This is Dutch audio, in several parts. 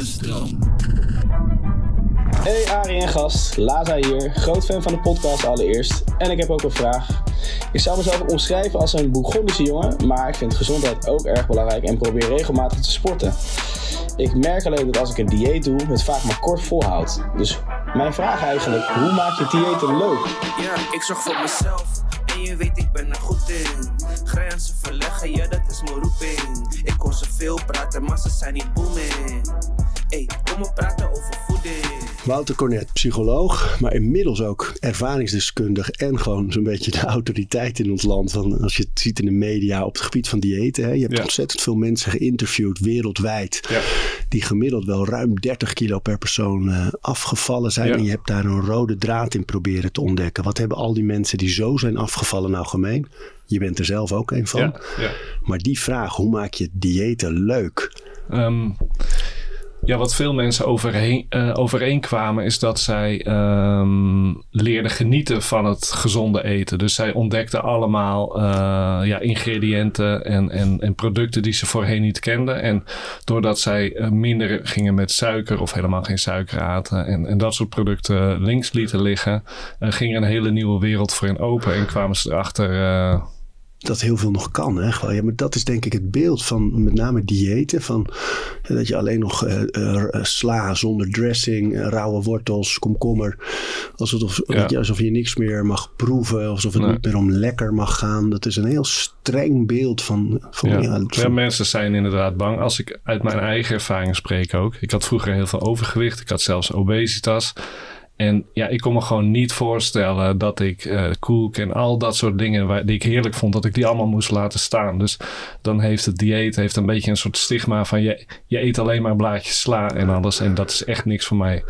de stroom. Hey Arie en gast, Laza hier, groot fan van de podcast allereerst. En ik heb ook een vraag. Ik zou mezelf omschrijven als een Bourgondische jongen, maar ik vind gezondheid ook erg belangrijk en probeer regelmatig te sporten. Ik merk alleen dat als ik een dieet doe, het vaak maar kort volhoudt. Dus mijn vraag eigenlijk, hoe maak je diëten leuk? Ja, ik zorg voor mezelf. En je weet, ik ben er goed in. Grenzen verleggen, ja, dat is mijn roeping. Ik hoor ze veel praten, maar ze zijn niet booming. Ey, kom praten over voeding. Wouter Cornet, psycholoog, maar inmiddels ook ervaringsdeskundig en gewoon zo'n beetje de autoriteit in ons land. Van, als je het ziet in de media op het gebied van diëten. Hè, je hebt Ja. ontzettend veel mensen geïnterviewd wereldwijd. Ja. Die gemiddeld wel ruim 30 kilo per persoon eh, afgevallen zijn. Ja. En je hebt daar een rode draad in proberen te ontdekken. Wat hebben al die mensen die zo zijn afgevallen nou gemeen? Je bent er zelf ook een van. Ja, ja. Maar die vraag, hoe maak je diëten leuk? Ehm, ja, wat veel mensen overheen, eh, overeenkwamen is dat zij ehm, leerden genieten van het gezonde eten. Dus zij ontdekten allemaal eh, ja, ingrediënten en, en, en producten die ze voorheen niet kenden. En doordat zij eh, minder gingen met suiker of helemaal geen suiker aten en, en dat soort producten links lieten liggen, eh, ging er een hele nieuwe wereld voor hen open en kwamen ze erachter. Eh, dat heel veel nog kan. Hè? Gewoon, Ja, maar dat is denk ik het beeld van met name diëten. Van, eh, dat je alleen nog eh, eh, sla zonder dressing, eh, rauwe wortels, komkommer. Alsof, Ja. weet je, alsof je niks meer mag proeven. Alsof het Nee. niet meer om lekker mag gaan. Dat is een heel streng beeld van... van, Ja. ja, Ja, van- mensen zijn inderdaad bang. Als ik uit mijn eigen ervaring spreek ook. Ik had vroeger heel veel overgewicht. Ik had zelfs obesitas. En ja, ik kon me gewoon niet voorstellen dat ik eh koek en al dat soort dingen waar, die ik heerlijk vond, dat ik die allemaal moest laten staan. Dus dan heeft het dieet heeft een beetje een soort stigma van je, je eet alleen maar blaadjes sla en alles. En dat is echt niks voor mij.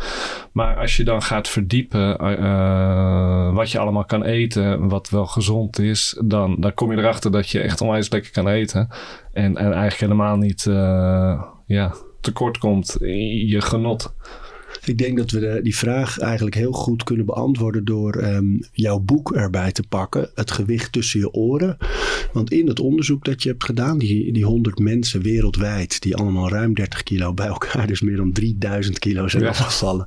Maar als je dan gaat verdiepen eh, wat je allemaal kan eten, wat wel gezond is, dan, dan kom je erachter dat je echt onwijs lekker kan eten. En, en eigenlijk helemaal niet eh, ja, tekort komt in je genot. Ik denk dat we de- die vraag eigenlijk heel goed kunnen beantwoorden door ehm, jouw boek erbij te pakken. Het gewicht tussen je oren. Want in het onderzoek dat je hebt gedaan, die, die 100 mensen wereldwijd, die allemaal ruim 30 kilo bij elkaar, dus meer dan 3000 kilo zijn Ja. afgevallen.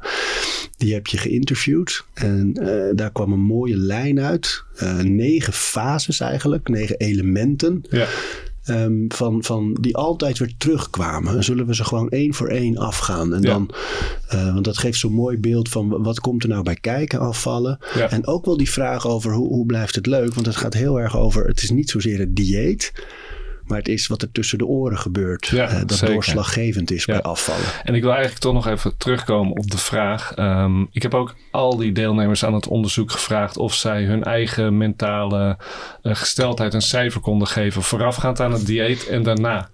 Die heb je geïnterviewd. En eh, daar kwam een mooie lijn uit. Eh, negen fases eigenlijk, negen elementen. Ja, Ehm, van, van die altijd weer terugkwamen. Zullen we ze gewoon één voor één afgaan? En Ja. dan, eh, want dat geeft zo'n mooi beeld van wat komt er nou bij kijken afvallen. Ja. En ook wel die vraag over hoe, hoe blijft het leuk? Want het gaat heel erg over, het is niet zozeer het dieet. Maar het is wat er tussen de oren gebeurt. Ja, eh, dat zeker. doorslaggevend is Ja. bij afvallen. En ik wil eigenlijk toch nog even terugkomen op de vraag. Ehm, ik heb ook al die deelnemers aan het onderzoek gevraagd of zij hun eigen mentale eh, gesteldheid een cijfer konden geven voorafgaand aan het dieet en daarna.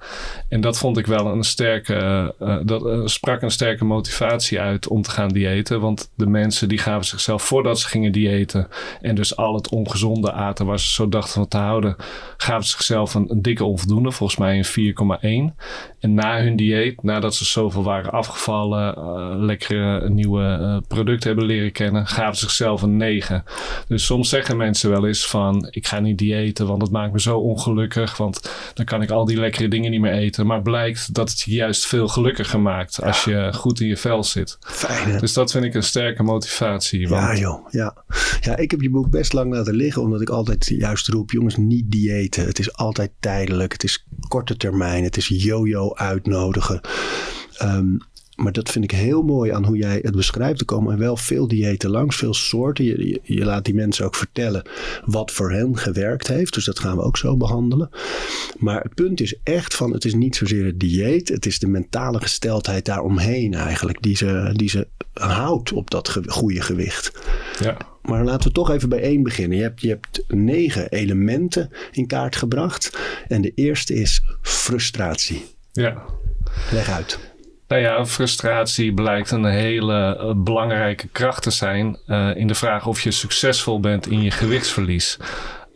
En dat vond ik wel een sterke, eh, dat sprak een sterke motivatie uit om te gaan diëten. Want de mensen die gaven zichzelf voordat ze gingen diëten en dus al het ongezonde aten waar ze zo dachten van te houden, gaven zichzelf een, een dikke onvoldoende, volgens mij een 4,1. En na hun dieet, nadat ze zoveel waren afgevallen, eh, lekkere nieuwe eh, producten hebben leren kennen, gaven ze zichzelf een 9. Dus soms zeggen mensen wel eens van, ik ga niet diëten, want het maakt me zo ongelukkig, want dan kan ik al die lekkere dingen niet meer eten. Maar blijkt dat het je juist veel gelukkiger maakt als je goed in je vel zit. Fijn? Dus dat vind ik een sterke motivatie. Ja, Want, joh. Ja. ja, ik heb je boek best lang laten liggen, omdat ik altijd juist roep: jongens, niet diëten. Het is altijd tijdelijk. Het is korte termijn. Het is yo-yo uitnodigen. Ehm, maar dat vind ik heel mooi aan hoe jij het beschrijft. Er komen wel veel diëten langs, veel soorten. Je, je, laat die mensen ook vertellen wat voor hen gewerkt heeft. Dus dat gaan we ook zo behandelen. Maar het punt is echt van, het is niet zozeer het dieet. Het is de mentale gesteldheid daaromheen eigenlijk. Die ze, die ze houdt op dat goede gewicht. ja. Maar laten we toch even bij één beginnen. Je hebt, je hebt negen elementen in kaart gebracht. En de eerste is frustratie. ja. Leg uit. Nou ja, frustratie blijkt een hele eh, belangrijke kracht te zijn eh, in de vraag of je succesvol bent in je gewichtsverlies.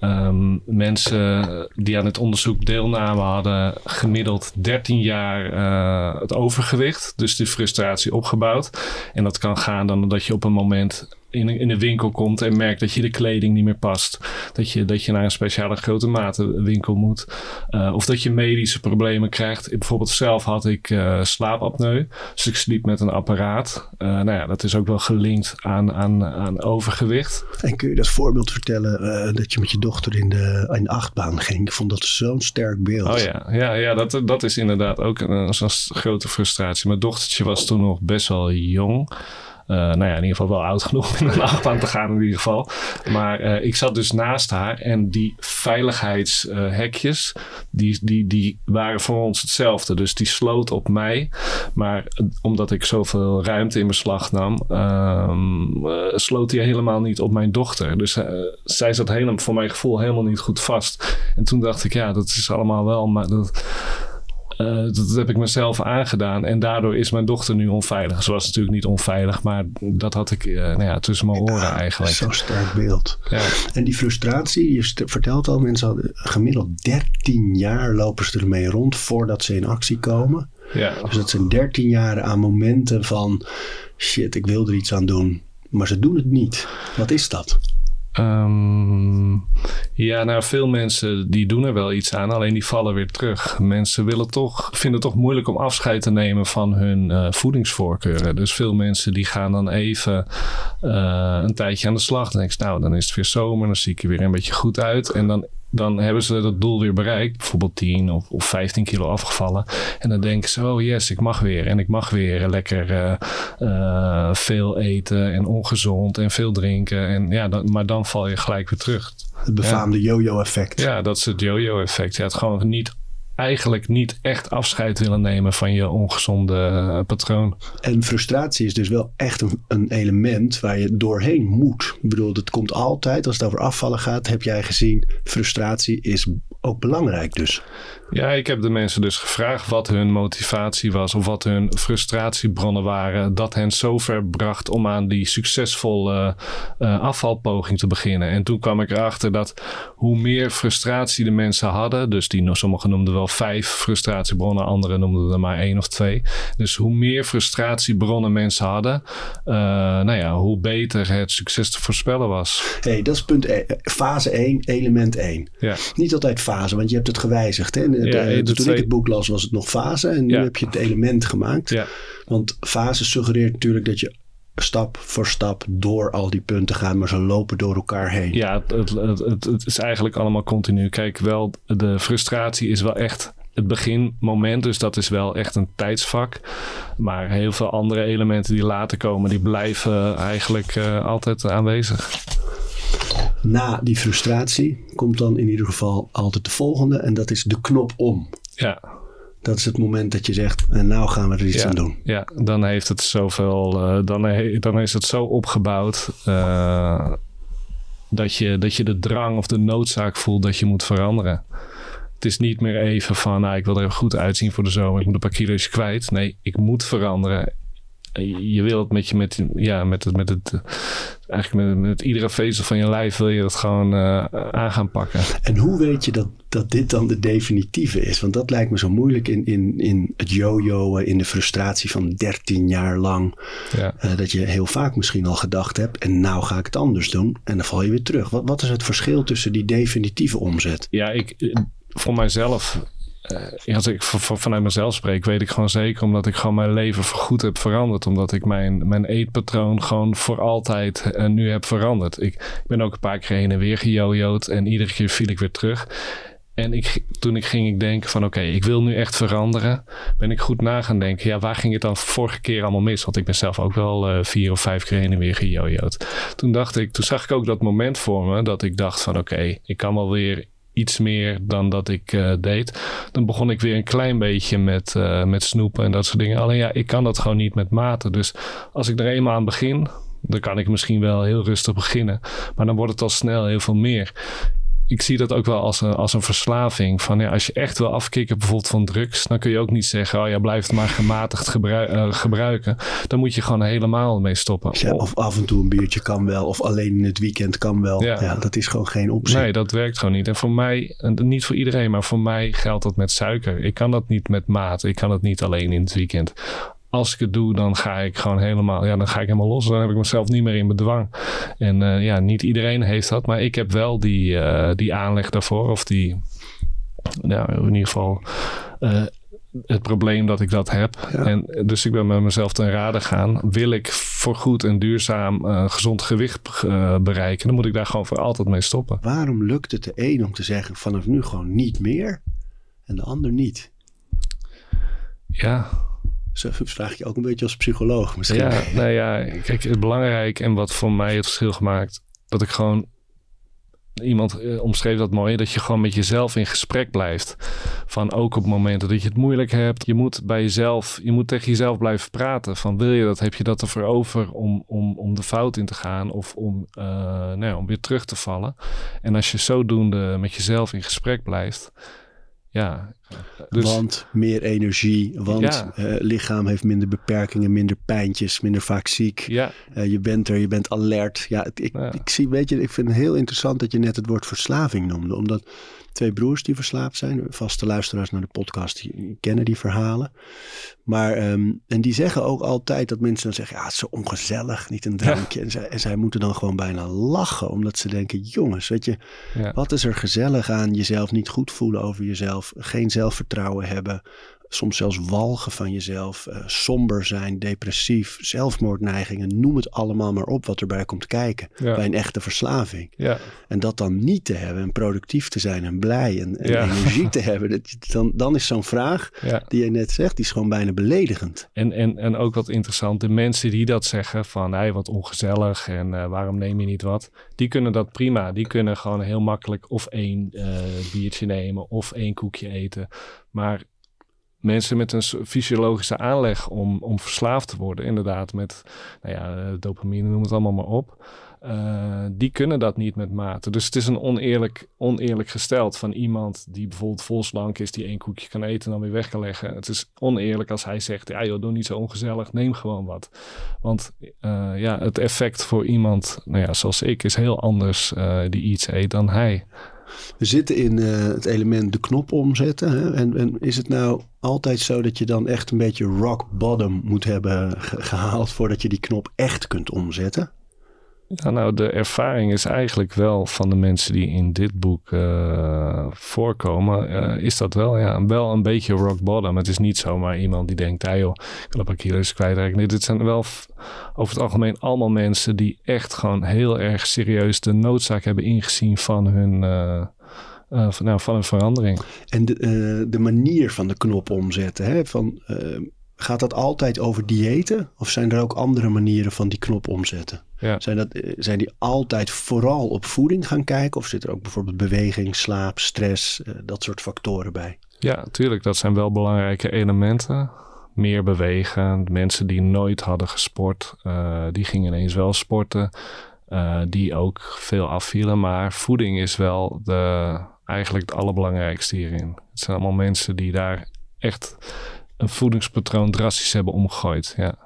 Ehm, mensen die aan het onderzoek deelnamen hadden gemiddeld 13 jaar eh, het overgewicht, dus die frustratie opgebouwd. En dat kan gaan dan dat je op een moment in, in de winkel komt en merkt dat je de kleding niet meer past. Dat je, dat je naar een speciale grote matenwinkel moet. Uh, of dat je medische problemen krijgt. Bijvoorbeeld zelf had ik uh, slaapapneu. Dus ik sliep met een apparaat. Uh, nou ja, dat is ook wel gelinkt aan, aan, aan overgewicht. En kun je dat voorbeeld vertellen dat je met je dochter in de, in de achtbaan ging? Ik vond dat zo'n sterk beeld. Oh ja, ja, ja dat, dat is inderdaad ook een, een grote frustratie. Mijn dochtertje was toen nog best wel jong. Uh, nou ja, in ieder geval wel oud genoeg om in een achtbaan te gaan in ieder geval. Maar uh, ik zat dus naast haar en die veiligheidshekjes, die, die, die waren voor ons hetzelfde. Dus die sloot op mij. Maar omdat ik zoveel ruimte in beslag nam, um, sloot die helemaal niet op mijn dochter. Dus zij zat helemaal, voor mijn gevoel helemaal niet goed vast. En toen dacht ik, ja, dat is allemaal wel... Maar dat, uh, dat, heb ik mezelf aangedaan. En daardoor is mijn dochter nu onveilig. Ze was natuurlijk niet onveilig, maar dat had ik uh, nou ja, tussen mijn oren ja, eigenlijk. Zo'n sterk beeld. Ja. En die frustratie, je vertelt al, mensen hadden gemiddeld 13 jaar lopen ze ermee rond voordat ze in actie komen. Ja. Dus dat zijn 13 jaar aan momenten van shit, ik wil er iets aan doen. Maar ze doen het niet. Wat is dat? Um, ja, nou, veel mensen die doen er wel iets aan, alleen die vallen weer terug. Mensen willen toch, vinden het toch moeilijk om afscheid te nemen van hun uh, voedingsvoorkeuren. Dus veel mensen die gaan dan even uh, een tijdje aan de slag. Dan denk ik, nou, dan is het weer zomer, dan zie ik er weer een beetje goed uit. En dan dan hebben ze dat doel weer bereikt. Bijvoorbeeld 10 of, of 15 kilo afgevallen. En dan denken ze, oh yes, ik mag weer. En ik mag weer lekker uh, uh, veel eten en ongezond en veel drinken. En ja, dan, maar dan val je gelijk weer terug. Het befaamde ja. yo-yo effect. Ja, dat is het yo-yo effect. Ja, het gewoon niet eigenlijk niet echt afscheid willen nemen van je ongezonde uh, patroon. En frustratie is dus wel echt een, een, element waar je doorheen moet. Ik bedoel, het komt altijd, als het over afvallen gaat, heb jij gezien, frustratie is ook belangrijk dus. Ja, ik heb de mensen dus gevraagd wat hun motivatie was of wat hun frustratiebronnen waren. Dat hen zover bracht om aan die succesvolle uh, afvalpoging te beginnen. En toen kwam ik erachter dat hoe meer frustratie de mensen hadden, dus die sommigen noemden wel vijf frustratiebronnen, anderen noemden er maar één of twee. Dus hoe meer frustratiebronnen mensen hadden, uh, nou ja, hoe beter het succes te voorspellen was. hey, dat is punt e fase 1, element 1. Ja. Niet altijd fase, want je hebt het gewijzigd. Hè? ja, de, toen twee... ik het boek las was het nog fase en nu heb je het element gemaakt. Ja. Want fase suggereert natuurlijk dat je stap voor stap door al die punten gaat, maar ze lopen door elkaar heen. Ja, het, het, het, het is eigenlijk allemaal continu. Kijk, wel, de frustratie is wel echt het beginmoment. Dus dat is wel echt een tijdsvak. Maar heel veel andere elementen die later komen, die blijven eigenlijk uh, altijd aanwezig. Na die frustratie komt dan in ieder geval altijd de volgende. En dat is de knop om. Ja. Dat is het moment dat je zegt, en nou gaan we er iets ja, aan doen. Ja, dan heeft het zoveel, uh, dan, he, dan is het zo opgebouwd uh, dat, je, dat je de drang of de noodzaak voelt dat je moet veranderen. Het is niet meer even van, nou, ik wil er goed uitzien voor de zomer, ik moet een paar kilo's kwijt. Nee, ik moet veranderen je wil het met je, met, ja, met het, met het, eigenlijk met, met iedere vezel van je lijf wil je dat gewoon uh, aan gaan pakken. En hoe weet je dat, dat dit dan de definitieve is? Want dat lijkt me zo moeilijk in, in, in het yo-yoen, in de frustratie van 13 jaar lang. Ja. Uh, dat je heel vaak misschien al gedacht hebt, en nou ga ik het anders doen. En dan val je weer terug. Wat, wat is het verschil tussen die definitieve omzet? Ja, ik, voor mijzelf uh, als ik vanuit mezelf spreek, weet ik gewoon zeker omdat ik gewoon mijn leven goed heb veranderd. Omdat ik mijn, mijn eetpatroon gewoon voor altijd uh, nu heb veranderd. Ik, ik, ben ook een paar keer heen en weer gejojoed en iedere keer viel ik weer terug. En ik, toen ik ging ik denken van oké, ik wil nu echt veranderen. Ben ik goed na gaan denken, ja, waar ging het dan vorige keer allemaal mis? Want ik ben zelf ook wel uh, vier of vijf keer heen en weer gejojoed. Toen dacht ik, toen zag ik ook dat moment voor me dat ik dacht van oké, ik kan wel weer iets meer dan dat ik uh, deed. Dan begon ik weer een klein beetje met, uh, met snoepen en dat soort dingen. Alleen ja, ik kan dat gewoon niet met mate. Dus als ik er eenmaal aan begin, dan kan ik misschien wel heel rustig beginnen. Maar dan wordt het al snel heel veel meer ik zie dat ook wel als een, als een verslaving. Van ja, als je echt wil afkicken bijvoorbeeld van drugs, dan kun je ook niet zeggen, oh ja, blijf het maar gematigd gebruik, uh, gebruiken. Dan moet je gewoon helemaal mee stoppen. Ja, of af en toe een biertje kan wel, of alleen in het weekend kan wel. Ja. ja. dat is gewoon geen optie. Nee, dat werkt gewoon niet. En voor mij, niet voor iedereen, maar voor mij geldt dat met suiker. Ik kan dat niet met maat. Ik kan het niet alleen in het weekend als ik het doe, dan ga ik gewoon helemaal, ja, dan ga ik helemaal los. Dan heb ik mezelf niet meer in bedwang. En uh, ja, niet iedereen heeft dat, maar ik heb wel die, uh, die aanleg daarvoor. Of die, nou, in ieder geval uh, het probleem dat ik dat heb. Ja. En dus ik ben met mezelf ten rade gaan. Wil ik voor goed en duurzaam uh, gezond gewicht uh, bereiken, dan moet ik daar gewoon voor altijd mee stoppen. Waarom lukt het de een om te zeggen vanaf nu gewoon niet meer en de ander niet? Ja, zo vraag je ook een beetje als psycholoog misschien. Ja, nou ja, kijk, het belangrijk en wat voor mij het verschil gemaakt, dat ik gewoon iemand uh, omschreef dat mooi, dat je gewoon met jezelf in gesprek blijft. Van ook op momenten dat je het moeilijk hebt. Je moet bij jezelf, je moet tegen jezelf blijven praten. Van wil je dat, heb je dat ervoor over om, om, om de fout in te gaan of om, uh, nou ja, om weer terug te vallen. En als je zodoende met jezelf in gesprek blijft, ja. Dus, want meer energie, want ja. uh, lichaam heeft minder beperkingen, minder pijntjes, minder vaak ziek. Ja. Uh, je bent er, je bent alert. Ja, ik, Ja. ik zie, weet je, ik vind het heel interessant dat je net het woord verslaving noemde. Omdat twee broers die verslaafd zijn, vaste luisteraars naar de podcast, die kennen die verhalen. Maar, um, en die zeggen ook altijd dat mensen dan zeggen, ja, het is zo ongezellig, niet een drankje. En, zij, en zij moeten dan gewoon bijna lachen, omdat ze denken, jongens, weet je, Ja. wat is er gezellig aan jezelf niet goed voelen over jezelf, geen zelfvertrouwen hebben, soms zelfs walgen van jezelf, uh, somber zijn, depressief, zelfmoordneigingen, noem het allemaal maar op wat erbij komt kijken Ja. bij een echte verslaving. Ja. En dat dan niet te hebben en productief te zijn en blij en, en Ja. energie te hebben, dat, dan, dan is zo'n vraag die je net zegt, die is gewoon bijna beledigend. En, en, en ook wat interessant, de mensen die dat zeggen van hey, wat ongezellig en uh, waarom neem je niet wat, die kunnen dat prima. Die kunnen gewoon heel makkelijk of één uh, biertje nemen of één koekje eten. Maar mensen met een fysiologische aanleg om, om verslaafd te worden, inderdaad, met nou ja, eh, dopamine, noem het allemaal maar op. Uh, die kunnen dat niet met mate. Dus het is een oneerlijk, oneerlijk gesteld van iemand die bijvoorbeeld volslank is, die één koekje kan eten en dan weer weg kan leggen. Het is oneerlijk als hij zegt, ja joh, doe niet zo ongezellig, neem gewoon wat. Want uh, ja, het effect voor iemand, nou ja, zoals ik, is heel anders die iets eet dan hij. We zitten in uh, het element de knop omzetten. Hè? En, en, is het nou altijd zo dat je dan echt een beetje rock bottom moet hebben ge gehaald voordat je die knop echt kunt omzetten? Ja, nou, de ervaring is eigenlijk wel van de mensen die in dit boek uh, voorkomen, uh, is dat wel, ja, wel een beetje rock bottom. Het is niet zomaar iemand die denkt, ah joh, ik wil een paar kilo's kwijtraken. Nee, dit zijn wel over het algemeen allemaal mensen die echt gewoon heel erg serieus de noodzaak hebben ingezien van hun, uh, van, nou, van een verandering. En de, eh, de manier van de knop omzetten, hè? Van, eh, gaat dat altijd over diëten? Of zijn er ook andere manieren van die knop omzetten? Ja. Zijn, dat, eh, zijn die altijd vooral op voeding gaan kijken? Of zit er ook bijvoorbeeld beweging, slaap, stress, uh, dat soort factoren bij? Ja, tuurlijk. Dat zijn wel belangrijke elementen. Meer bewegen. Mensen die nooit hadden gesport, uh, die gingen ineens wel sporten. Uh, die ook veel afvielen. Maar voeding is wel de, eigenlijk het allerbelangrijkste hierin. Het zijn allemaal mensen die daar echt een voedingspatroon drastisch hebben omgegooid. Ja.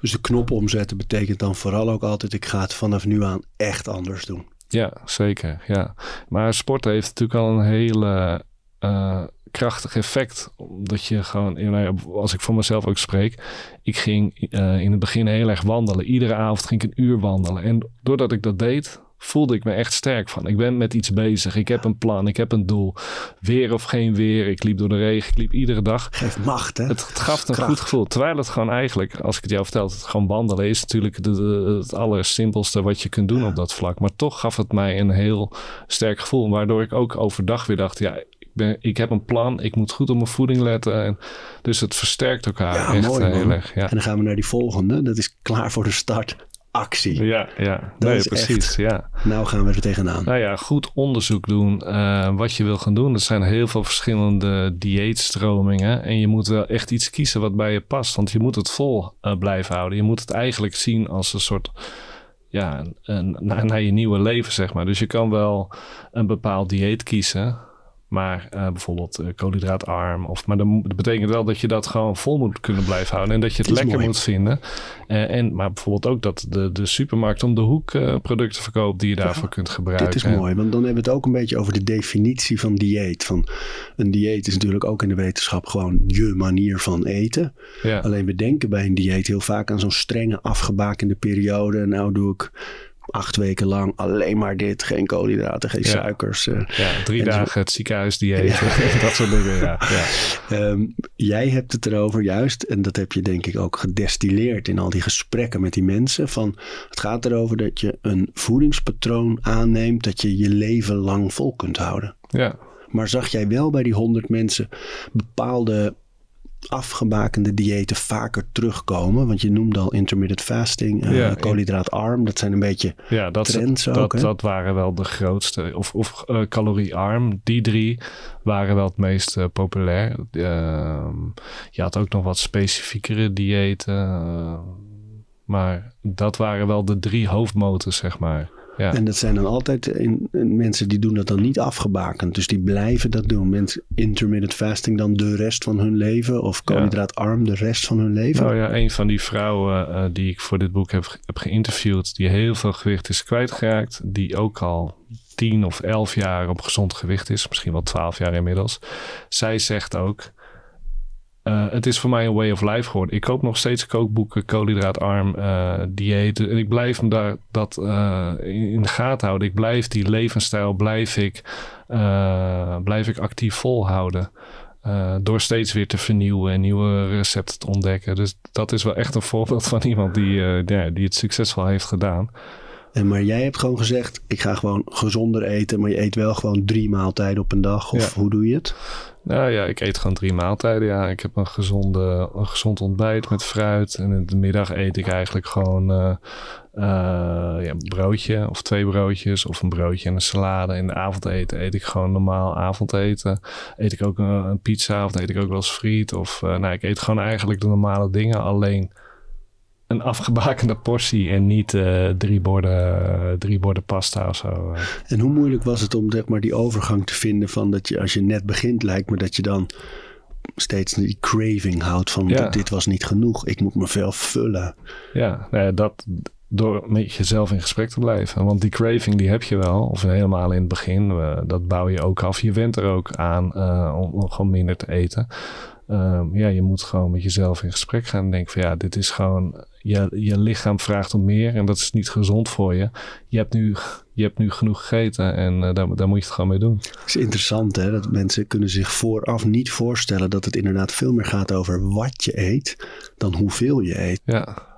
Dus de knop omzetten betekent dan vooral ook altijd: ik ga het vanaf nu aan echt anders doen. Ja, zeker. Ja. Maar sport heeft natuurlijk al een hele uh, krachtig effect. Omdat je gewoon, als ik voor mezelf ook spreek, ik ging uh, in het begin heel erg wandelen. Iedere avond ging ik een uur wandelen. En doordat ik dat deed, voelde ik me echt sterk van. Ik ben met iets bezig. Ik heb een plan. Ik heb een doel. Weer of geen weer. Ik liep door de regen. Ik liep iedere dag. Geeft macht, hè? Het, het gaf een Kracht. goed gevoel. Terwijl het gewoon eigenlijk, als ik het jou vertel, het gewoon wandelen is natuurlijk de, de, het allersimpelste wat je kunt doen ja. op dat vlak. Maar toch gaf het mij een heel sterk gevoel. Waardoor ik ook overdag weer dacht, ja, ik, ben, ik heb een plan. Ik moet goed op mijn voeding letten. En, dus het versterkt elkaar ja, echt mooi, heel erg. Ja. En dan gaan we naar die volgende. Dat is klaar voor de start actie. Ja, ja. Dat nee, is precies. Echt, ja. Nou gaan we er tegenaan. Nou ja, goed onderzoek doen uh, wat je wil gaan doen. Er zijn heel veel verschillende dieetstromingen. En je moet wel echt iets kiezen wat bij je past. Want je moet het vol uh, blijven houden. Je moet het eigenlijk zien als een soort... Ja, een, naar, naar je nieuwe leven, zeg maar. Dus je kan wel een bepaald dieet kiezen. Maar uh, bijvoorbeeld uh, koolhydraatarm. Of, maar dan, dat betekent wel dat je dat gewoon vol moet kunnen blijven houden. En dat je het lekker mooi. moet vinden. Uh, en, maar bijvoorbeeld ook dat de, de supermarkt om de hoek producten verkoopt die je daarvoor kunt gebruiken. Dit is mooi, want dan hebben we het ook een beetje over de definitie van dieet. Van een dieet is natuurlijk ook in de wetenschap gewoon je manier van eten. Ja. Alleen we denken bij een dieet heel vaak aan zo'n strenge afgebakende periode. Nou doe ik acht weken lang alleen maar dit. Geen koolhydraten, geen suikers. Uh, ja, drie dagen het ziekenhuisdieet. Ja. dat soort dingen, ja. Um, jij hebt het erover juist, en dat heb je denk ik ook gedestilleerd in al die gesprekken met die mensen. Van, het gaat erover dat je een voedingspatroon aanneemt dat je je leven lang vol kunt houden. Ja. Maar zag jij wel bij die honderd mensen bepaalde afgebakende diëten vaker terugkomen. Want je noemde al intermittent fasting, uh, ja, koolhydraatarm. Dat zijn een beetje ja, dat, trends ook. Dat, dat waren wel de grootste. Of, of uh, caloriearm. Die drie waren wel het meest uh, populair. Ehm, je had ook nog wat specifiekere diëten. maar dat waren wel de drie hoofdmotors, zeg maar. Ja. En dat zijn dan altijd in, mensen die doen dat dan niet afgebakend. Dus die blijven dat doen. Mensen intermittent fasting dan de rest van hun leven. Of koolhydraatarm de rest van hun leven. Nou ja, een van die vrouwen uh, die ik voor dit boek heb, heb geïnterviewd. Die heel veel gewicht is kwijtgeraakt. Die ook al tien of elf jaar op gezond gewicht is. Misschien wel twaalf jaar inmiddels. Zij zegt ook uh, het is voor mij een way of life geworden. Ik koop nog steeds kookboeken, koolhydraatarm, uh, dieeten. En ik blijf daar dat uh, in de gaten houden. Ik blijf die levensstijl, blijf ik, blijf ik actief volhouden. door steeds weer te vernieuwen en nieuwe recepten te ontdekken. Dus dat is wel echt een voorbeeld van iemand die, ja, die het succesvol heeft gedaan. En maar jij hebt gewoon gezegd, ik ga gewoon gezonder eten, maar je eet wel gewoon drie maaltijden op een dag. Of hoe doe je het? Nou ja, ik eet gewoon drie maaltijden. Ja, ik heb een, gezonde, een gezond ontbijt met fruit. En in de middag eet ik eigenlijk gewoon uh, uh, ja, een broodje of twee broodjes of een broodje en een salade. In de avondeten eet ik gewoon normaal avondeten. Eet ik ook een, een pizza of eet ik ook wel eens friet. Of uh, nou, ik eet gewoon eigenlijk de normale dingen. Alleen een afgebakende portie en niet uh, drie, borden, drie borden pasta of zo. En hoe moeilijk was het om zeg maar, die overgang te vinden van dat je als je net begint lijkt me dat je dan steeds die craving houdt van ja. dit was niet genoeg, ik moet me veel vullen. Ja, nou dat door met jezelf in gesprek te blijven. Want die craving die heb je wel, of helemaal in het begin, uh, dat bouw je ook af. Je went er ook aan uh, om gewoon minder te eten. Um, ja, je moet gewoon met jezelf in gesprek gaan en denken van ja, dit is gewoon, je, je lichaam vraagt om meer en dat is niet gezond voor je. Je hebt nu, je hebt nu genoeg gegeten en uh, daar, daar moet je het gewoon mee doen. Het is interessant hè, dat mensen kunnen zich vooraf niet voorstellen dat het inderdaad veel meer gaat over wat je eet dan hoeveel je eet. Ja.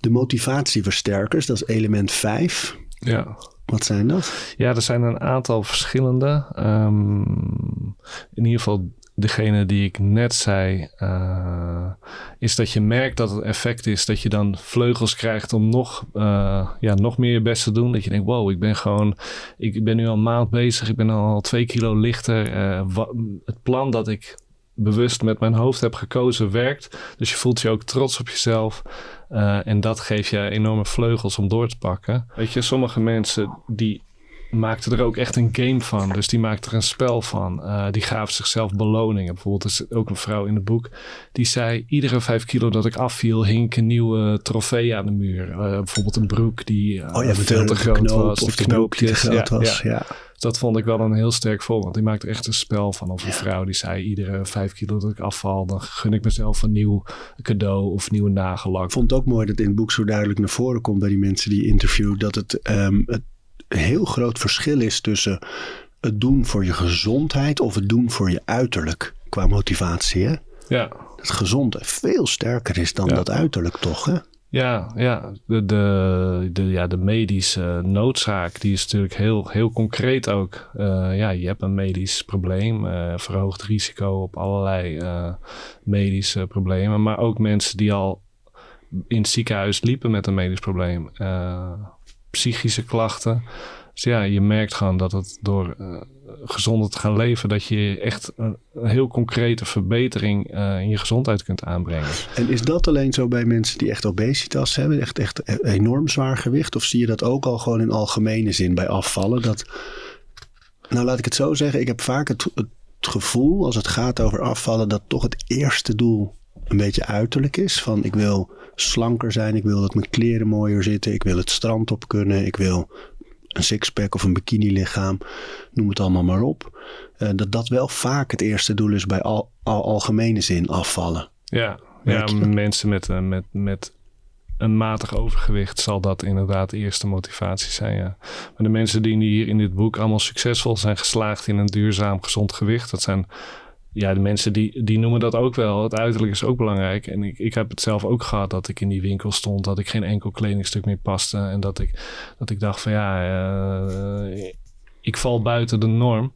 De motivatieversterkers, dat is element 5. Ja. Wat zijn dat? Ja, er zijn een aantal verschillende. Um, in ieder geval degene die ik net zei, uh, is dat je merkt dat het effect is dat je dan vleugels krijgt om nog, uh, ja, nog meer je best te doen. Dat je denkt, wow, ik ben gewoon, ik ben nu al een maand bezig, ik ben al twee kilo lichter. Wat, het plan dat ik bewust met mijn hoofd heb gekozen werkt. Dus je voelt je ook trots op jezelf. en dat geeft je enorme vleugels om door te pakken. Weet je, sommige mensen die maakte er ook echt een game van. Dus die maakte er een spel van. Uh, die gaven zichzelf beloningen. Bijvoorbeeld is ook een vrouw in het boek. Die zei, iedere vijf kilo dat ik afviel... hing ik een nieuwe trofee aan de muur. Uh, bijvoorbeeld een broek die uh, oh, ja, veel te groot knoop, was. Of de knoopjes. Te groot ja, was, ja. ja. Dat vond ik wel een heel sterk voorbeeld. Die maakte echt een spel van. Of een vrouw die zei, iedere vijf kilo dat ik afval... dan gun ik mezelf een nieuw cadeau of nieuwe nagellak. Ik vond het ook mooi dat in het boek zo duidelijk naar voren komt... bij die mensen die interview... dat het, um, het heel groot verschil is tussen het doen voor je gezondheid of het doen voor je uiterlijk qua motivatie. Hè? Ja. Het gezonde veel sterker is dan dat uiterlijk toch? Hè? Ja, ja. De, de, de, ja, de medische noodzaak die is natuurlijk heel, heel concreet ook. Uh, ja, je hebt een medisch probleem, uh, verhoogd risico op allerlei uh, medische problemen. Maar ook mensen die al in het ziekenhuis liepen met een medisch probleem psychische klachten. Dus ja, je merkt gewoon dat het door uh, gezonder te gaan leven, dat je echt een, heel concrete verbetering uh, in je gezondheid kunt aanbrengen. En is dat alleen zo bij mensen die echt obesitas hebben, echt, echt enorm zwaar gewicht? Of zie je dat ook al gewoon in algemene zin bij afvallen? Dat Nou, laat ik het zo zeggen. Ik heb vaak het gevoel, als het gaat over afvallen, dat toch het eerste doel een beetje uiterlijk is. Van ik wil slanker zijn, ik wil dat mijn kleren mooier zitten, ik wil het strand op kunnen, ik wil een sixpack of een bikini lichaam, noem het allemaal maar op. Uh, dat dat wel vaak het eerste doel is bij al, al algemene zin afvallen. Ja, ja mensen met, uh, met, met een matig overgewicht zal dat inderdaad de eerste motivatie zijn. Ja. Maar de mensen die hier in dit boek allemaal succesvol zijn geslaagd in een duurzaam gezond gewicht, dat zijn ja, de mensen die, die noemen dat ook wel. Het uiterlijk is ook belangrijk. En ik, ik heb het zelf ook gehad dat ik in die winkel stond, dat ik geen enkel kledingstuk meer paste. En dat ik, dat ik dacht van ja, uh, ik val buiten de norm.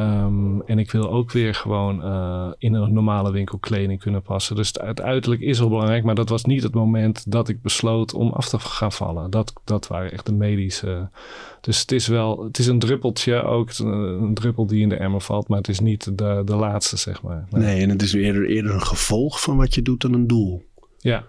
Um, en ik wil ook weer gewoon uh, in een normale winkel kleding kunnen passen. Dus het uiterlijk is wel belangrijk, maar dat was niet het moment dat ik besloot om af te gaan vallen. Dat, dat waren echt de medische. Dus het is wel, het is een druppeltje ook, een druppel die in de emmer valt, maar het is niet de, de laatste, zeg maar. Nee, nee en het is eerder, eerder een gevolg van wat je doet dan een doel. Ja,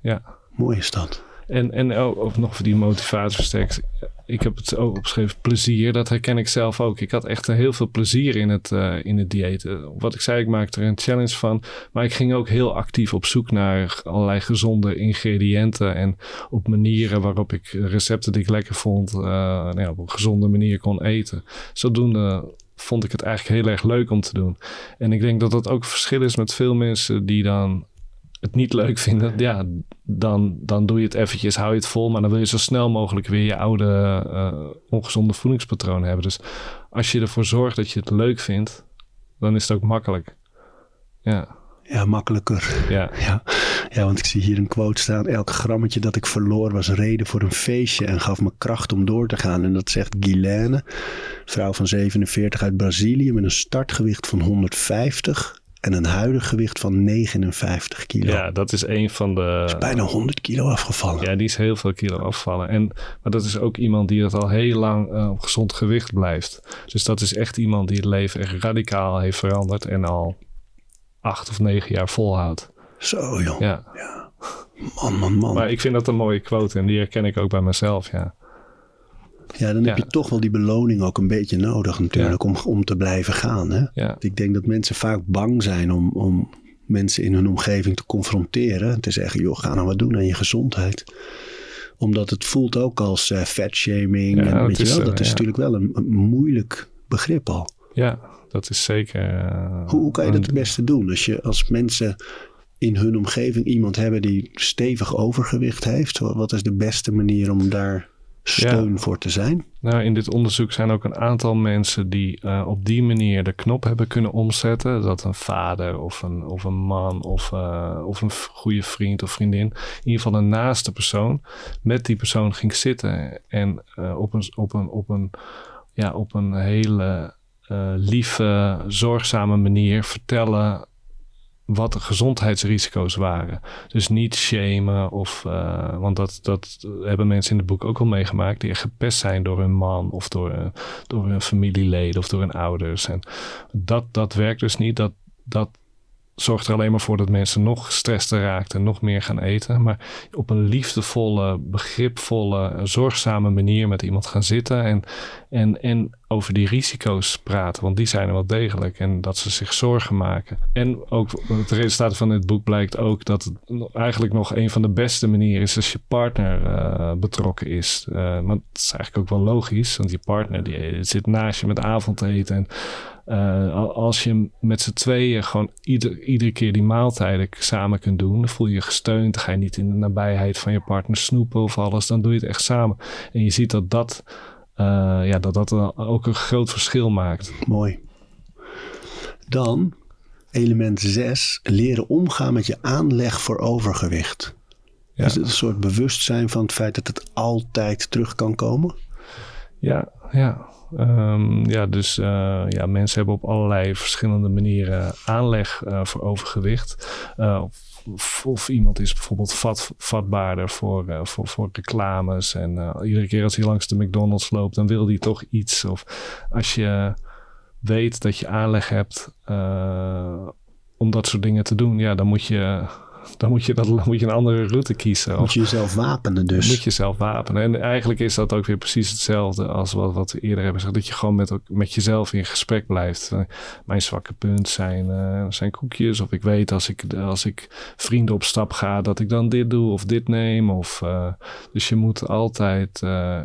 ja. Mooi is dat. En, en ook nog voor die motivatieversterkers. Ik heb het ook opgeschreven, plezier. Dat herken ik zelf ook. Ik had echt heel veel plezier in het, uh, in het dieet. Wat ik zei, ik maakte er een challenge van. Maar ik ging ook heel actief op zoek naar allerlei gezonde ingrediënten. En op manieren waarop ik recepten die ik lekker vond, uh, nou ja, op een gezonde manier kon eten. Zodoende vond ik het eigenlijk heel erg leuk om te doen. En ik denk dat dat ook verschil is met veel mensen die dan het niet leuk vinden, ja, dan, dan doe je het eventjes, hou je het vol, maar dan wil je zo snel mogelijk weer je oude uh, ongezonde voedingspatroon hebben. Dus als je ervoor zorgt dat je het leuk vindt, dan is het ook makkelijk. Ja. Ja, makkelijker. Ja. ja. Ja, want ik zie hier een quote staan. Elk grammetje dat ik verloor was reden voor een feestje en gaf me kracht om door te gaan. En dat zegt Guilaine, vrouw van 47 uit Brazilië met een startgewicht van 150 en een huidig gewicht van 59 kilo. Ja, dat is een van de... Is bijna 100 kilo afgevallen. Ja, die is heel veel kilo afgevallen. En, maar dat is ook iemand die het al heel lang uh, op gezond gewicht blijft. Dus dat is echt iemand die het leven echt radicaal heeft veranderd en al acht of negen jaar volhoudt. Zo joh. Ja. ja. Man, man, man. Maar ik vind dat een mooie quote en die herken ik ook bij mezelf, ja. Ja, dan heb je toch wel die beloning ook een beetje nodig natuurlijk om, om te blijven gaan. Hè? Ja. Ik denk dat mensen vaak bang zijn om, om mensen in hun omgeving te confronteren. Te zeggen, joh, ga nou wat doen aan je gezondheid. Omdat het voelt ook als uh, fatshaming. Ja, en, weet je wel, dat is natuurlijk wel een, een, moeilijk begrip al. Ja, dat is zeker. Uh, hoe, hoe, kan je dat het beste doen? Als, je, als mensen in hun omgeving iemand hebben die stevig overgewicht heeft. Wat is de beste manier om daar steun voor te zijn? Nou, in dit onderzoek zijn ook een aantal mensen die uh, op die manier de knop hebben kunnen omzetten. Dat een vader of een, of een man of, uh, of een goede vriend of vriendin, in ieder geval een naaste persoon, met die persoon ging zitten en uh, op, een, op, een, op, een, ja, op een hele lieve, zorgzame manier vertellen wat de gezondheidsrisico's waren. Dus niet shamen of... Uh, want dat, dat hebben mensen in het boek ook al meegemaakt... die gepest zijn door hun man of door, uh, door hun familieleden of door hun ouders. En dat, dat werkt dus niet. Dat, dat zorgt er alleen maar voor dat mensen nog gestrester raakten en nog meer gaan eten. Maar op een liefdevolle, begripvolle, zorgzame manier met iemand gaan zitten en, en, en over die risico's praten, want die zijn er wel degelijk. En dat ze zich zorgen maken. En ook het resultaat van dit boek blijkt ook dat het eigenlijk nog een van de beste manieren is als je partner uh, betrokken is. Uh, maar het is eigenlijk ook wel logisch, want je partner die zit naast je met avondeten. En uh, als je met z'n tweeën gewoon ieder, iedere keer die maaltijden samen kunt doen, dan voel je je gesteund. Dan ga je niet in de nabijheid van je partner snoepen of alles. Dan doe je het echt samen. En je ziet dat dat uh, ja, dat dat ook een groot verschil maakt. Mooi. Dan element 6, leren omgaan met je aanleg voor overgewicht. Ja. Is het een soort bewustzijn van het feit dat het altijd terug kan komen? Ja, ja. Um, ja, dus uh, ja, mensen hebben op allerlei verschillende manieren aanleg uh, voor overgewicht. Uh, of, of, iemand is bijvoorbeeld vat, vatbaarder voor, voor, voor reclames. En iedere keer als hij langs de McDonald's loopt, dan wil hij toch iets. Of als je weet dat je aanleg hebt om dat soort dingen te doen, ja, dan moet je dan moet je, dat, dan moet je een andere route kiezen. Moet je jezelf wapenen dus. Moet je zelf wapenen. En eigenlijk is dat ook weer precies hetzelfde als wat, wat we eerder hebben gezegd. Dat je gewoon met, met jezelf in gesprek blijft. Uh, mijn zwakke punt zijn, uh, zijn koekjes. Of ik weet als ik, als ik vrienden op stap ga dat ik dan dit doe of dit neem. Of, uh, dus je moet altijd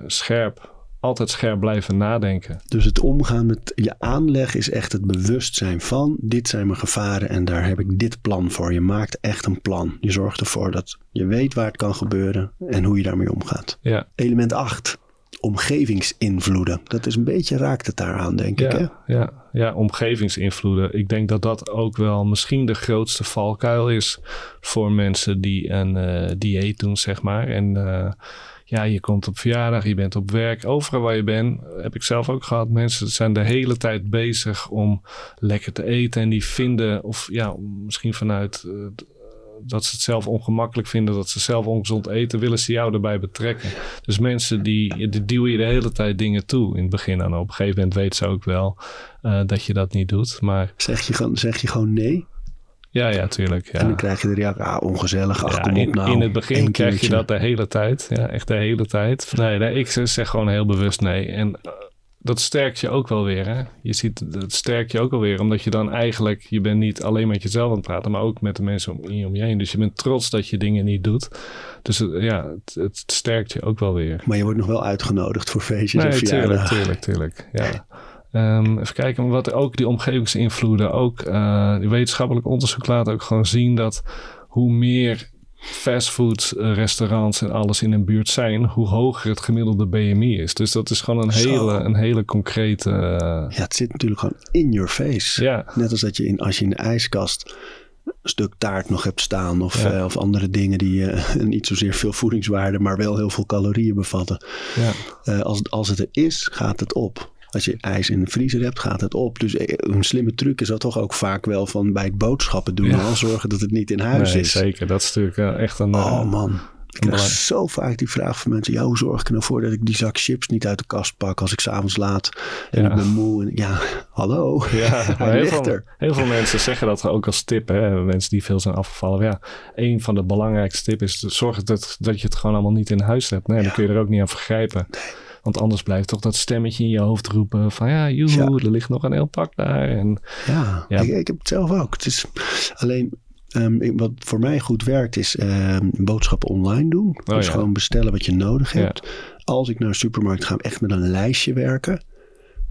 scherp altijd scherp blijven nadenken. Dus het omgaan met je aanleg is echt het bewustzijn van dit zijn mijn gevaren en daar heb ik dit plan voor. Je maakt echt een plan. Je zorgt ervoor dat je weet waar het kan gebeuren en hoe je daarmee omgaat. Ja. Element 8. Omgevingsinvloeden. Dat is een beetje raakt het daaraan, denk ja, ik. Hè? Ja, ja, omgevingsinvloeden. Ik denk dat dat ook wel misschien de grootste valkuil is voor mensen die een uh, dieet doen, zeg maar. En uh, ja, je komt op verjaardag, je bent op werk, overal waar je bent, heb ik zelf ook gehad. Mensen zijn de hele tijd bezig om lekker te eten en die vinden, of ja, misschien vanuit uh, dat ze het zelf ongemakkelijk vinden, dat ze zelf ongezond eten, willen ze jou erbij betrekken. Dus mensen die, die duwen je de hele tijd dingen toe in het begin. En op een gegeven moment weten ze ook wel uh, dat je dat niet doet. Maar... Zeg, je gewoon, zeg je gewoon nee? Ja, ja, tuurlijk. Ja. En dan krijg je de reactie, ah, ongezellig, ach, ja, kom in, op nou. in het begin krijg je dat de hele tijd. Ja, echt de hele tijd. Nee, nee ik zeg gewoon heel bewust nee. En uh, dat sterkt je ook wel weer. Hè? Je ziet, dat sterkt je ook wel weer. Omdat je dan eigenlijk, je bent niet alleen met jezelf aan het praten, maar ook met de mensen om, om je heen. Dus je bent trots dat je dingen niet doet. Dus uh, ja, het, het, sterkt je ook wel weer. Maar je wordt nog wel uitgenodigd voor feestjes nee, en verjaardagen. tuurlijk, tuurlijk, tuurlijk. Ja. Um, even kijken, wat ook die omgevingsinvloeden, ook uh, die wetenschappelijk onderzoek laat ook gewoon zien dat hoe meer fastfood restaurants en alles in een buurt zijn, hoe hoger het gemiddelde BMI is. Dus dat is gewoon een Zo. hele, een hele concrete. Uh, Ja, het zit natuurlijk gewoon in your face. Ja. Net als dat je in, als je in de ijskast een stuk taart nog hebt staan of, Ja. eh, of andere dingen die eh, niet zozeer veel voedingswaarde, maar wel heel veel calorieën bevatten. ja. Eh, als, als het er is, gaat het op. Als je ijs in de vriezer hebt, gaat het op. Dus eh, een slimme truc is dat toch ook vaak wel van bij het boodschappen doen. Ja. Al zorgen dat het niet in huis Nee, is. zeker. Dat is natuurlijk uh, echt een. Oh uh, man. Ik krijg zo vaak die vraag van mensen. Ja, hoe zorg ik er nou voor dat ik die zak chips niet uit de kast pak als ik s'avonds laat en Ja. ik ben moe. En, ja, hallo. Ja, maar heel veel, heel veel mensen zeggen dat ook als tip. Hè? Mensen die veel zijn afgevallen. Ja, een van de belangrijkste tips is te zorgen dat, dat je het gewoon allemaal niet in huis hebt. Nee, Ja. Dan kun je er ook niet aan vergrijpen. Want anders blijft toch dat stemmetje in je hoofd roepen van ja, joehoe, er ligt nog een heel pak daar. En Ja, Ja. Ik, ik heb het zelf ook. Het is alleen ehm, wat voor mij goed werkt is ehm, boodschappen online doen. dus Oh ja. gewoon bestellen wat je nodig hebt. Als ik naar de supermarkt ga, echt met een lijstje werken.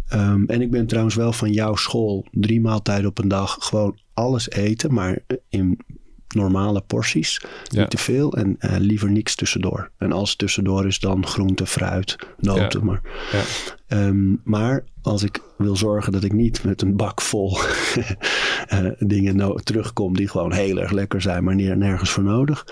Ehm, en ik ben trouwens wel van jouw school drie maaltijden op een dag gewoon alles eten, maar in normale porties. Ja. Niet te veel en eh, liever niks tussendoor. En als het tussendoor is, dan groente, fruit, noten. Maar, Ja. Ehm, maar als ik wil zorgen dat ik niet met een bak vol eh, dingen no- terugkom die gewoon heel erg lekker zijn, maar neer- nergens voor nodig,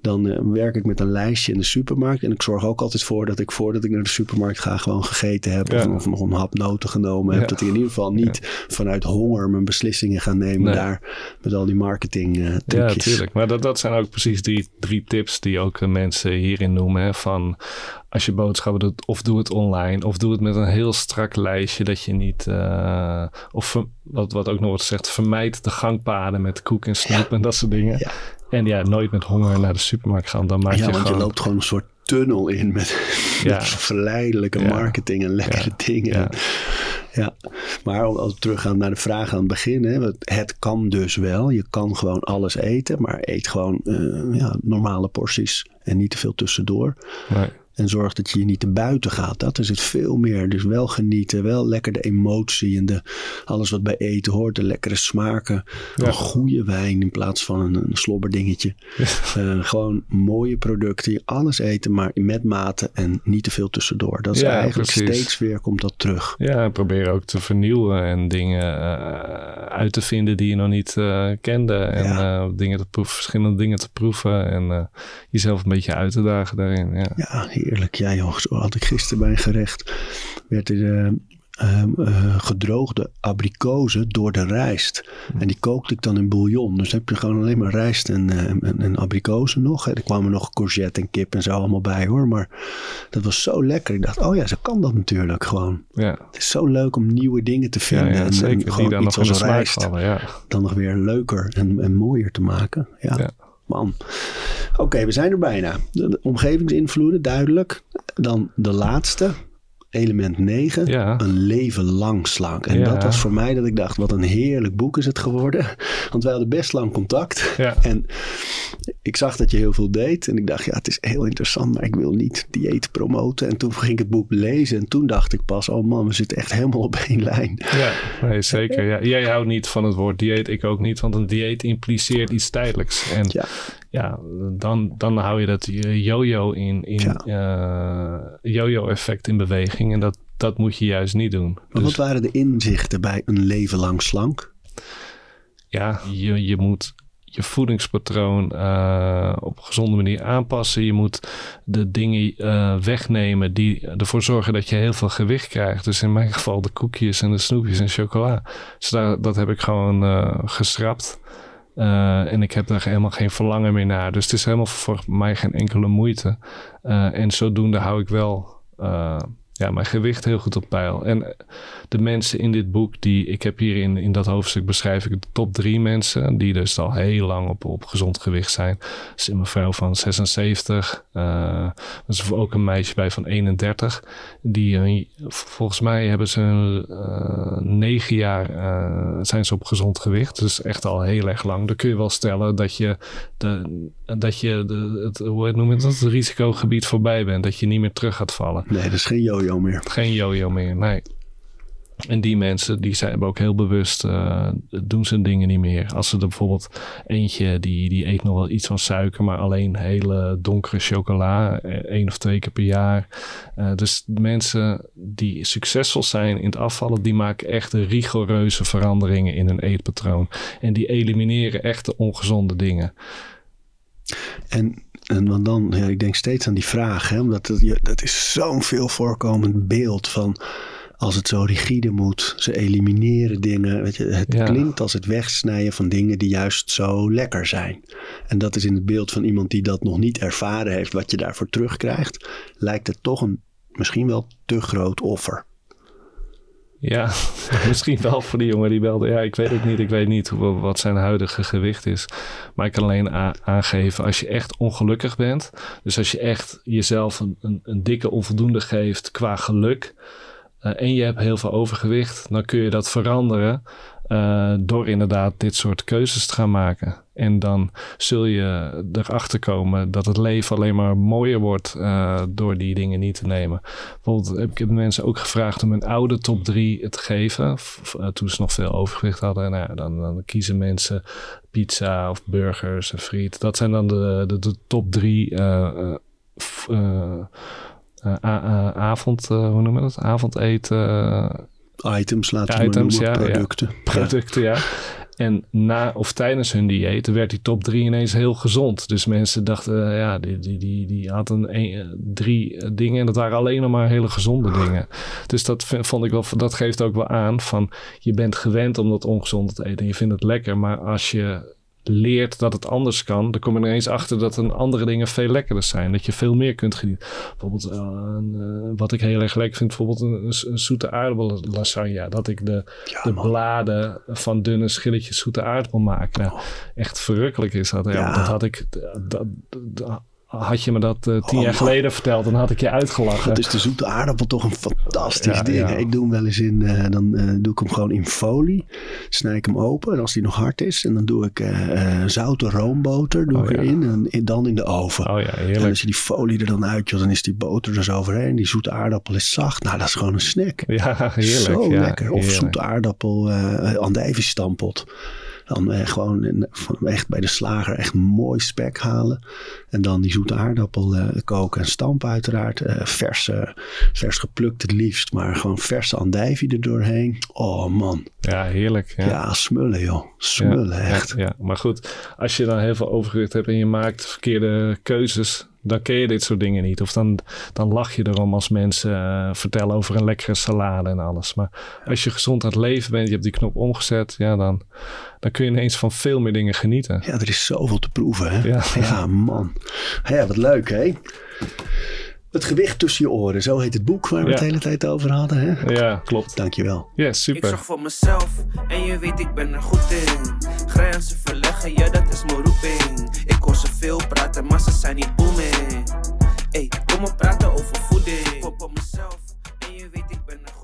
dan eh, werk ik met een lijstje in de supermarkt. En ik zorg ook altijd voor dat ik voordat ik naar de supermarkt ga gewoon gegeten heb Ja. of, of nog een hap noten genomen heb. Ja. Dat ik in ieder geval niet vanuit honger mijn beslissingen ga nemen Nee. daar met al die marketing Ja, trucjes. tuurlijk. Maar dat, dat zijn ook precies die drie tips die ook mensen hierin noemen. Hè? Van als je boodschappen doet, of doe het online, of doe het met een heel strak lijstje dat je niet, eh, of wat, wat ook nog wordt gezegd, vermijd de gangpaden met koek en snoep en dat soort dingen. Ja. En ja, nooit met honger naar de supermarkt gaan. Dan maak Ja, je want gewoon... je loopt gewoon een soort tunnel in met, met verleidelijke marketing en lekkere dingen. Ja. Ja. maar als we teruggaan naar de vraag aan het begin. Hè, het kan dus wel. Je kan gewoon alles eten. Maar eet gewoon eh, ja, normale porties en niet te veel tussendoor. Nee. En zorg dat je je niet te buiten gaat. Dat is het veel meer. Dus wel genieten. Wel lekker de emotie en de, alles wat bij eten hoort. De lekkere smaken. Ja. Een goede wijn in plaats van een, een slobberdingetje. Eh, gewoon mooie producten. Alles eten, maar met mate en niet te veel tussendoor. Dat is Ja, eigenlijk precies. steeds weer komt dat terug. Ja, probeer ook te vernieuwen en dingen eh, uit te vinden die je nog niet eh, kende. En Ja. dingen te proeven, verschillende dingen te proeven en jezelf een beetje uit te dagen daarin. Ja. Ja, heerlijk. Ja joh, zo had ik gisteren bij een gerecht. Werd er eh, gedroogde abrikozen door de rijst. En die kookte ik dan in bouillon. Dus dan heb je gewoon alleen maar rijst en, eh, en, en abrikozen nog. Er kwamen nog courgette en kip en zo allemaal bij hoor. Maar dat was zo lekker. Ik dacht, oh ja, zo kan dat natuurlijk gewoon. Ja, Het is zo leuk om nieuwe dingen te vinden. ja en, en zeker. Die gewoon iets als rijst vallen. Ja. dan nog weer leuker en, en mooier te maken. Ja. Man. Oké, we zijn er bijna. De, de omgevingsinvloeden, duidelijk. Dan de laatste, element 9. Ja. Een leven lang slank. En Ja. dat was voor mij dat ik dacht, wat een heerlijk boek is het geworden. Want wij hadden best lang contact. Ja. En ik zag dat je heel veel deed. En ik dacht, ja, het is heel interessant, maar ik wil niet dieet promoten. En toen ging ik het boek lezen. En toen dacht ik pas, oh man, we zitten echt helemaal op één lijn. Ja, nee, zeker. Ja. Jij houdt niet van het woord dieet, ik ook niet. Want een dieet impliceert iets tijdelijks. En Ja. ja, dan, dan hou je dat yo-yo in, in eh, yo-yo effect in beweging. En dat, dat moet je juist niet doen. Maar Dus wat waren de inzichten bij een leven lang slank? ja, je, je moet je voedingspatroon eh, op een gezonde manier aanpassen. Je moet de dingen eh, wegnemen die ervoor zorgen dat je heel veel gewicht krijgt. Dus in mijn geval de koekjes en de snoepjes en chocola. Dus dat heb ik gewoon eh, geschrapt. En ik heb daar helemaal geen verlangen meer naar. Dus het is helemaal voor mij geen enkele moeite. En zodoende hou ik wel ja, mijn gewicht heel goed op peil. En eh, de mensen in dit boek, die ik heb hier in, in dat hoofdstuk beschrijf ik de top drie mensen, die dus al heel lang op, op gezond gewicht zijn. Is een mevrouw van 76, eh er is ook een meisje bij van 31. Die, eh, volgens mij hebben ze eh, negen jaar eh, zijn ze op gezond gewicht. Dus echt al heel erg lang. Dan kun je wel stellen dat je, de, dat je de, het, hoe noem je dat, het risicogebied voorbij bent. Dat je niet meer terug gaat vallen. Nee, dat is geen yo-yo meer. Geen yo-yo meer, nee. En die mensen, die zijn ook heel bewust, eh, doen ze dingen niet meer. Als ze er bijvoorbeeld eentje, die, die eet nog wel iets van suiker, maar alleen hele donkere chocola, eh, één of twee keer per jaar. Eh, dus mensen die succesvol zijn in het afvallen, die maken echt rigoureuze veranderingen in hun eetpatroon. En die elimineren echt de ongezonde dingen. En, en want dan, ja, ik denk steeds aan die vraag, hè, omdat het, je, dat is zo'n veel voorkomend beeld van als het zo rigide moet, ze elimineren dingen. Weet je, het Ja. klinkt als het wegsnijden van dingen die juist zo lekker zijn. En dat is in het beeld van iemand die dat nog niet ervaren heeft, wat je daarvoor terugkrijgt, lijkt het toch een misschien wel te groot offer. Ja, misschien wel voor die jongen die belde. Ja, ik weet het niet. Ik weet niet hoe, wat zijn huidige gewicht is. Maar ik kan alleen aangeven als je echt ongelukkig bent. Dus als je echt jezelf een, een, een dikke onvoldoende geeft qua geluk. eh, en je hebt heel veel overgewicht. Dan kun je dat veranderen. Eh, door inderdaad dit soort keuzes te gaan maken. En dan zul je erachter komen dat het leven alleen maar mooier wordt eh, door die dingen niet te nemen. Bijvoorbeeld heb ik mensen ook gevraagd om een oude top 3 te geven. eh, toen ze nog veel overgewicht hadden. Nou, dan, dan kiezen mensen pizza of burgers en friet. Dat zijn dan de, de, top 3 avond, hoe noemen we dat? Avondeten Items, laten we items, noemen, ja, producten. Ja. producten, ja. En na of tijdens hun dieet werd die top 3 ineens heel gezond. Dus mensen dachten, eh, ja, die, die, die, die hadden een, eh, drie eh, dingen en dat waren alleen nog maar hele gezonde dingen. Dus dat vond ik wel, dat geeft ook wel aan van je bent gewend om dat ongezonde te eten en je vindt het lekker. Maar als je leert dat het anders kan, dan kom je ineens achter dat een andere dingen veel lekkerder zijn. Dat je veel meer kunt genieten. Bijvoorbeeld, eh, een, eh, wat ik heel erg lekker vind, bijvoorbeeld een, een, zoete aardappel lasagne. Dat ik de, Ja, de bladen van dunne schilletjes zoete aardappel maak. Nou, echt verrukkelijk is dat. Ja, Ja. Dat had ik, dat, dat- had je me dat eh, tien Oh, jaar man. geleden verteld, dan had ik je uitgelachen. Dat is de zoete aardappel toch een fantastisch Ja, ding. ja. Ik doe hem wel eens in, eh, dan eh, doe ik hem gewoon in folie. Snij ik hem open en als die nog hard is. En dan doe ik zoute roomboter doe Oh, ik ja. erin en, en dan in de oven. Oh ja, En heerlijk. als je die folie er dan uitjolt, dan is die boter er zo overheen. Die zoete aardappel is zacht. Nou, dat is gewoon een snack. Ja, heerlijk. Zo lekker. Of heerlijk. zoete aardappel, eh andijvie stampot. Dan eh, gewoon in- echt bij de slager echt mooi spek halen. En dan die zoete aardappel eh, koken en stampen uiteraard. Eh vers, eh, vers geplukt het liefst, maar gewoon verse andijvie er doorheen. Oh man, Ja, heerlijk. ja, Ja. smullen joh. Smullen ja, echt. Ja, ja, maar goed, als je dan heel veel overgewicht hebt en je maakt verkeerde keuzes, dan ken je dit soort dingen niet. Of dan, dan lach je erom als mensen eh, vertellen over een lekkere salade en alles. Maar als je gezond aan het leven bent, je hebt die knop omgezet, ja, dan, dan kun je ineens van veel meer dingen genieten. Ja, er is zoveel te proeven hè. Ja. ja man. Ja, wat leuk hè. Het gewicht tussen je oren, zo heet het boek waar we Ja. het de hele tijd over hadden hè. Ja, klopt. Dankjewel. Ja, Ik super. zorg voor mezelf en je weet ik ben er goed in. Grenzen verleggen, ja dat is mijn roeping. Ik kost maar ze zijn niet booming. Ey, kom maar praten over voeding. Pop op mezelf, en je weet ik ben er goed in.